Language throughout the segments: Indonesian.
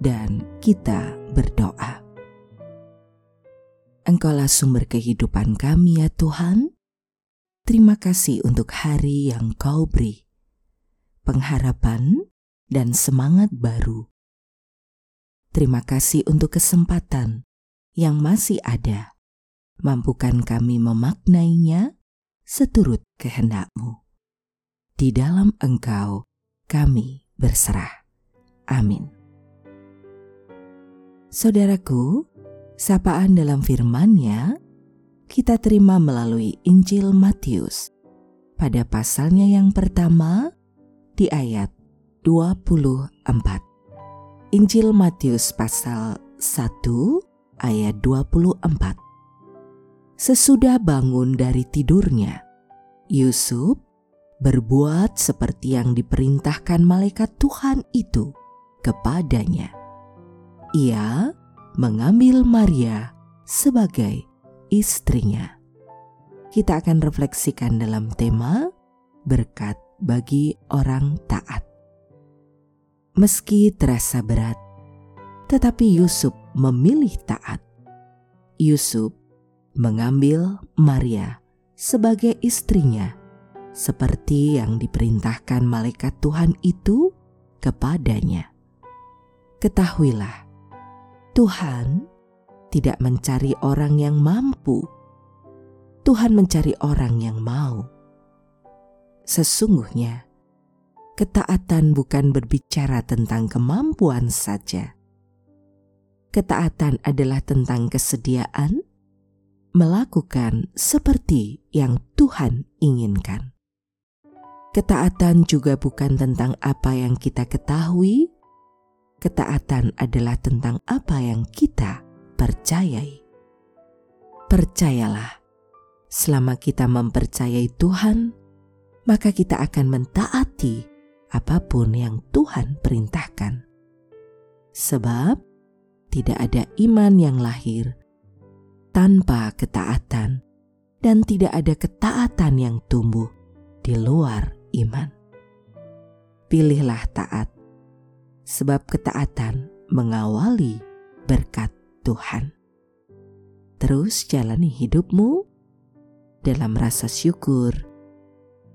dan kita berdoa. Engkaulah sumber kehidupan kami ya Tuhan. Terima kasih untuk hari yang kau beri. Pengharapan dan semangat baru. Terima kasih untuk kesempatan yang masih ada. Mampukan kami memaknainya seturut kehendakmu. Di dalam engkau kami berserah. Amin. Saudaraku, sapaan dalam firman-Nya kita terima melalui Injil Matius pada pasalnya yang pertama di ayat 24. Injil Matius pasal 1 ayat 24. Sesudah bangun dari tidurnya, Yusuf berbuat seperti yang diperintahkan malaikat Tuhan itu kepadanya. Ia mengambil Maria sebagai istrinya. Kita akan refleksikan dalam tema berkat bagi orang taat. Meski terasa berat, tetapi Yusuf memilih taat. Yusuf mengambil Maria sebagai istrinya, seperti yang diperintahkan malaikat Tuhan itu kepadanya. Ketahuilah, Tuhan tidak mencari orang yang mampu. Tuhan mencari orang yang mau. Sesungguhnya, ketaatan bukan berbicara tentang kemampuan saja. Ketaatan adalah tentang kesediaan melakukan seperti yang Tuhan inginkan. Ketaatan juga bukan tentang apa yang kita ketahui, ketaatan adalah tentang apa yang kita percayai. Percayalah, selama kita mempercayai Tuhan, maka kita akan mentaati apa pun yang Tuhan perintahkan. Sebab tidak ada iman yang lahir tanpa ketaatan, dan tidak ada ketaatan yang tumbuh di luar iman. Pilihlah taat, sebab ketaatan mengawali berkat Tuhan. Terus jalani hidupmu dalam rasa syukur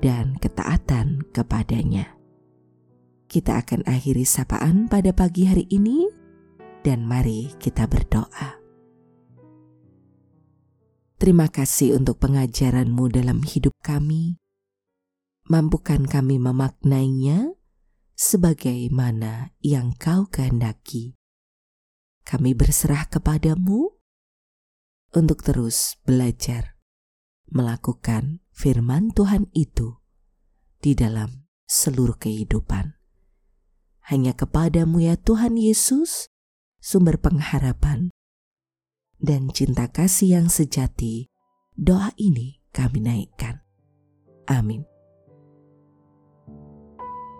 dan ketaatan kepadanya. Kita akan akhiri sapaan pada pagi hari ini dan mari kita berdoa. Terima kasih untuk pengajaranmu dalam hidup kami mampukan kami memaknainya sebagaimana yang kau kehendaki. Kami berserah kepadamu untuk terus belajar melakukan firman Tuhan itu di dalam seluruh kehidupan. Hanya kepadamu ya Tuhan Yesus, sumber pengharapan dan cinta kasih yang sejati, doa ini kami naikkan. Amin.